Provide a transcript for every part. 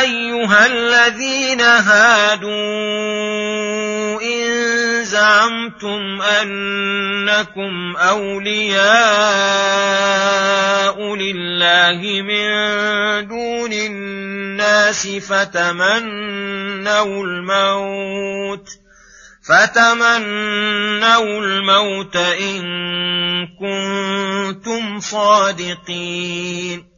أيها الذين هادوا إن زعمتم أنكم أولياء لله من دون الناس فتمنوا الموت فتمنوا الموت إن كنتم صادقين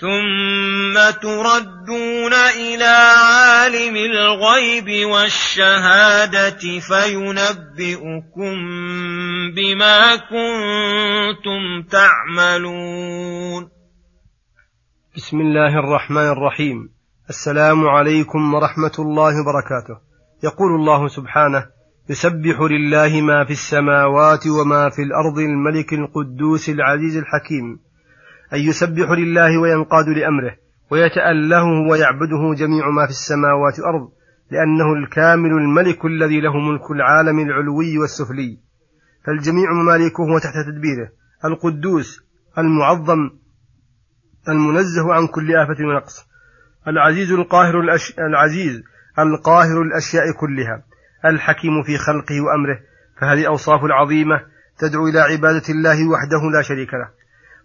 ثم تردون إلى عالم الغيب والشهاده فينبئكم بما كنتم تعملون. بسم الله الرحمن الرحيم. السلام عليكم ورحمة الله وبركاته. يقول الله سبحانه يسبح لله ما في السماوات وما في الأرض الملك القدوس العزيز الحكيم. أن يسبح لله وينقاد لأمره ويتأله ويعبده جميع ما في السماوات والأرض لأنه الكامل الملك الذي له ملك العالم العلوي والسفلي. فالجميع ممالكه وتحت تدبيره القدوس المعظم المنزه عن كل آفة ونقص العزيز القاهر الأش... العزيز القاهر الأشياء كلها الحكيم في خلقه وأمره. فهذه أوصاف العظيمة تدعو إلى عبادة الله وحده لا شريك له.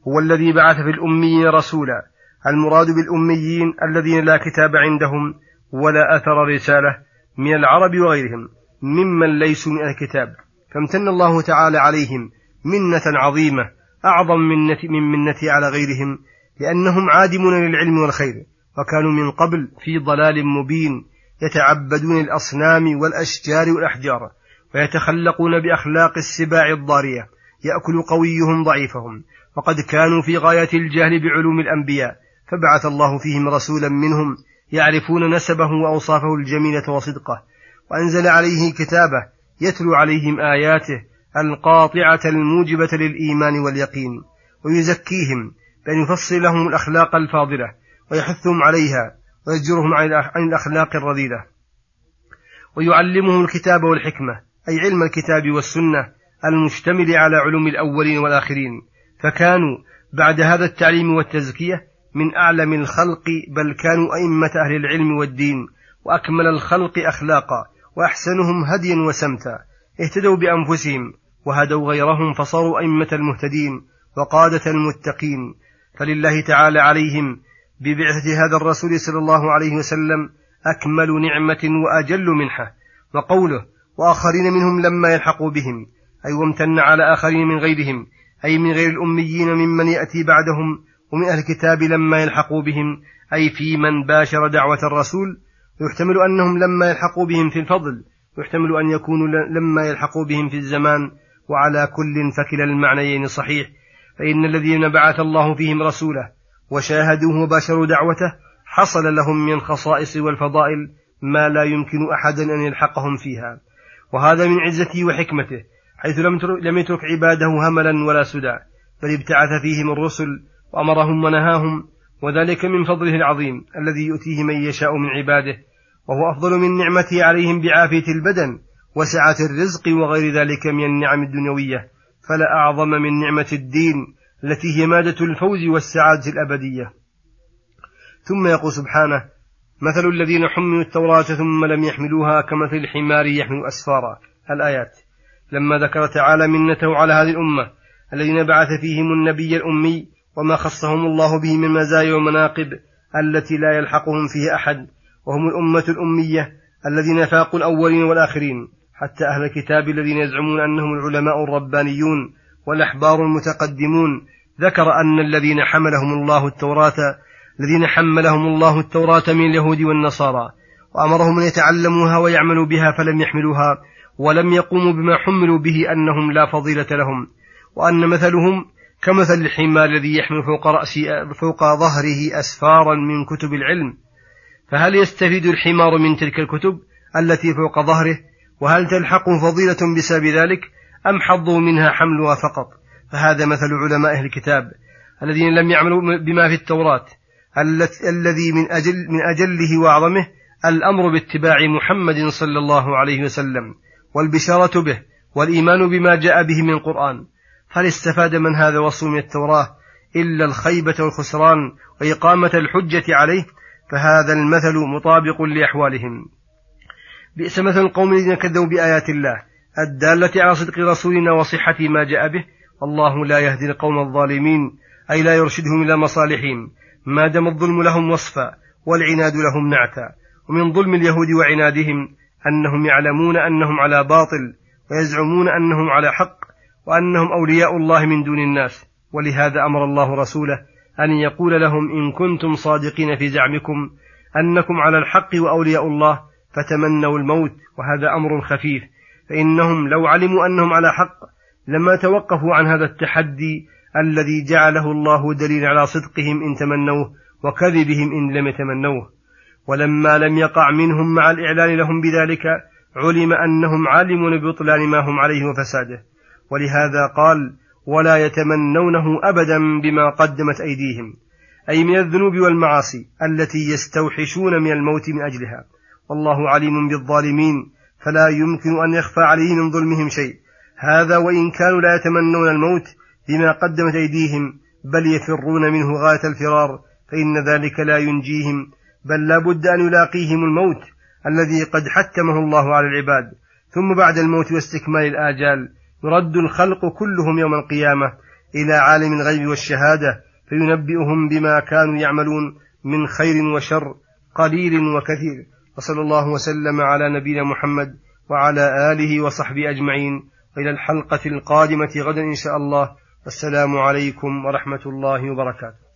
هو الذي بعث في الأميين رسولا. المراد بالأميين الذين لا كتاب عندهم ولا أثر رسالة من العرب وغيرهم ممن ليسوا من الكتاب. فامتن الله تعالى عليهم منة عظيمة أعظم منة من منته على غيرهم لأنهم عادمون للعلم والخير وكانوا من قبل في ضلال مبين يتعبدون الأصنام والأشجار والأحجار ويتخلقون بأخلاق السباع الضارية يأكل قويهم ضعيفهم وقد كانوا في غاية الجهل بعلوم الأنبياء فبعث الله فيهم رسولا منهم يعرفون نسبه وأوصافه الجميلة وصدقه وأنزل عليه كتابه يتلو عليهم آياته القاطعة الموجبة للإيمان واليقين ويزكيهم بأن يفصل لهم الأخلاق الفاضلة ويحثهم عليها ويزجرهم عن الأخلاق الرذيلة. ويعلمهم الكتاب والحكمة أي علم الكتاب والسنة المشتمل على علوم الأولين والآخرين. فكانوا بعد هذا التعليم والتزكية من أعلم الخلق بل كانوا أئمة أهل العلم والدين وأكمل الخلق أخلاقا وأحسنهم هديا وسمتا. اهتدوا بأنفسهم وهدوا غيرهم فصاروا أئمة المهتدين وقادة المتقين. فلله تعالى عليهم ببعثة هذا الرسول صلى الله عليه وسلم أكمل نعمة وأجل منحة. وقوله وآخرين منهم لما يلحقوا بهم أي وامتن على آخرين من غيرهم أي من غير الأميين ممن يأتي بعدهم ومن أهل الكتاب لما يلحقوا بهم أي في من باشر دعوة الرسول. ويحتمل أنهم لما يلحقوا بهم في الفضل ويحتمل أن يكونوا لما يلحقوا بهم في الزمان. وعلى كل فكلا المعنيين صحيح. فإن الذين بعث الله فيهم رسوله وشاهدوه وباشروا دعوته حصل لهم من الخصائص والفضائل ما لا يمكن أحدا أن يلحقهم فيها. وهذا من عزته وحكمته. حيث لم يترك عباده هملا ولا سدى بل ابتعث فيهم الرسل وأمرهم ونهاهم وذلك من فضله العظيم الذي يؤتيه من يشاء من عباده وهو أفضل من نعمته عليهم بعافية البدن وسعة الرزق وغير ذلك من النعم الدنيوية فلا أعظم من نعمة الدين التي هي مادة الفوز والسعادة الأبدية. ثم يقول سبحانه مثل الذين حملوا التوراة ثم لم يحملوها كمثل الحمار يحمل أسفارا. الآيات. لما ذكر تعالى منته على هذه الأمة الذين بعث فيهم النبي الأمي وما خصهم الله به من مزايا ومناقب التي لا يلحقهم فيها أحد وهم الأمة الأمية الذين فاقوا الأولين والآخرين حتى أهل الكتاب الذين يزعمون أنهم العلماء الربانيون والأحبار المتقدمون. ذكر أن الذين حملهم الله التوراة الذين حملهم الله التوراة من اليهود والنصارى وأمرهم أن يتعلموها ويعملوا بها فلم يحملوها. ولم يقوموا بما حملوا به أنهم لا فضيلة لهم وأن مثلهم كمثل الحمار الذي يحمل فوق رأسه فوق ظهره أسفارا من كتب العلم. فهل يستفيد الحمار من تلك الكتب التي فوق ظهره؟ وهل تلحقه فضيلة بسبب ذلك؟ أم حظوا منها حملها فقط؟ فهذا مثل علماء أهل الكتاب الذين لم يعملوا بما في التوراة الذي من أجل من أجله وأعظمه الأمر باتباع محمد صلى الله عليه وسلم. والبشارة به والإيمان بما جاء به من القرآن هل استفاد من هذا وصف من التوراة إلا الخيبة والخسران وإقامة الحجة عليه؟ فهذا المثل مطابق لأحوالهم. بئس مثل القوم الذين كذبوا بآيات الله الدالة على صدق رسولنا وصحة ما جاء به. والله لا يهدي القوم الظالمين أي لا يرشدهم إلى مصالحهم. ما دام الظلم لهم وصفا والعناد لهم نعتا. ومن ظلم اليهود وعنادهم أنهم يعلمون أنهم على باطل ويزعمون أنهم على حق وأنهم أولياء الله من دون الناس. ولهذا أمر الله رسوله أن يقول لهم إن كنتم صادقين في زعمكم أنكم على الحق وأولياء الله فتمنوا الموت وهذا أمر خفيف. فإنهم لو علموا أنهم على حق لما توقفوا عن هذا التحدي الذي جعله الله دليل على صدقهم إن تمنوه وكذبهم إن لم يتمنوه. ولما لم يقع منهم مع الإعلان لهم بذلك علم أنهم عالمون ببطلان ما هم عليه وفساده. ولهذا قال ولا يتمنونه أبدا بما قدمت أيديهم. أي من الذنوب والمعاصي التي يستوحشون من الموت من أجلها. والله عليم بالظالمين فلا يمكن أن يخفى عليه من ظلمهم شيء. هذا وإن كانوا لا يتمنون الموت بما قدمت أيديهم بل يفرون منه غاية الفرار فإن ذلك لا ينجيهم. بل لا بد أن يلاقيهم الموت الذي قد حتمه الله على العباد. ثم بعد الموت واستكمال الآجال يرد الخلق كلهم يوم القيامة إلى عالم الغيب والشهادة فينبئهم بما كانوا يعملون من خير وشر قليل وكثير. وصلى الله وسلم على نبينا محمد وعلى آله وصحبه أجمعين. وإلى الحلقة القادمة غدا إن شاء الله. والسلام عليكم ورحمة الله وبركاته.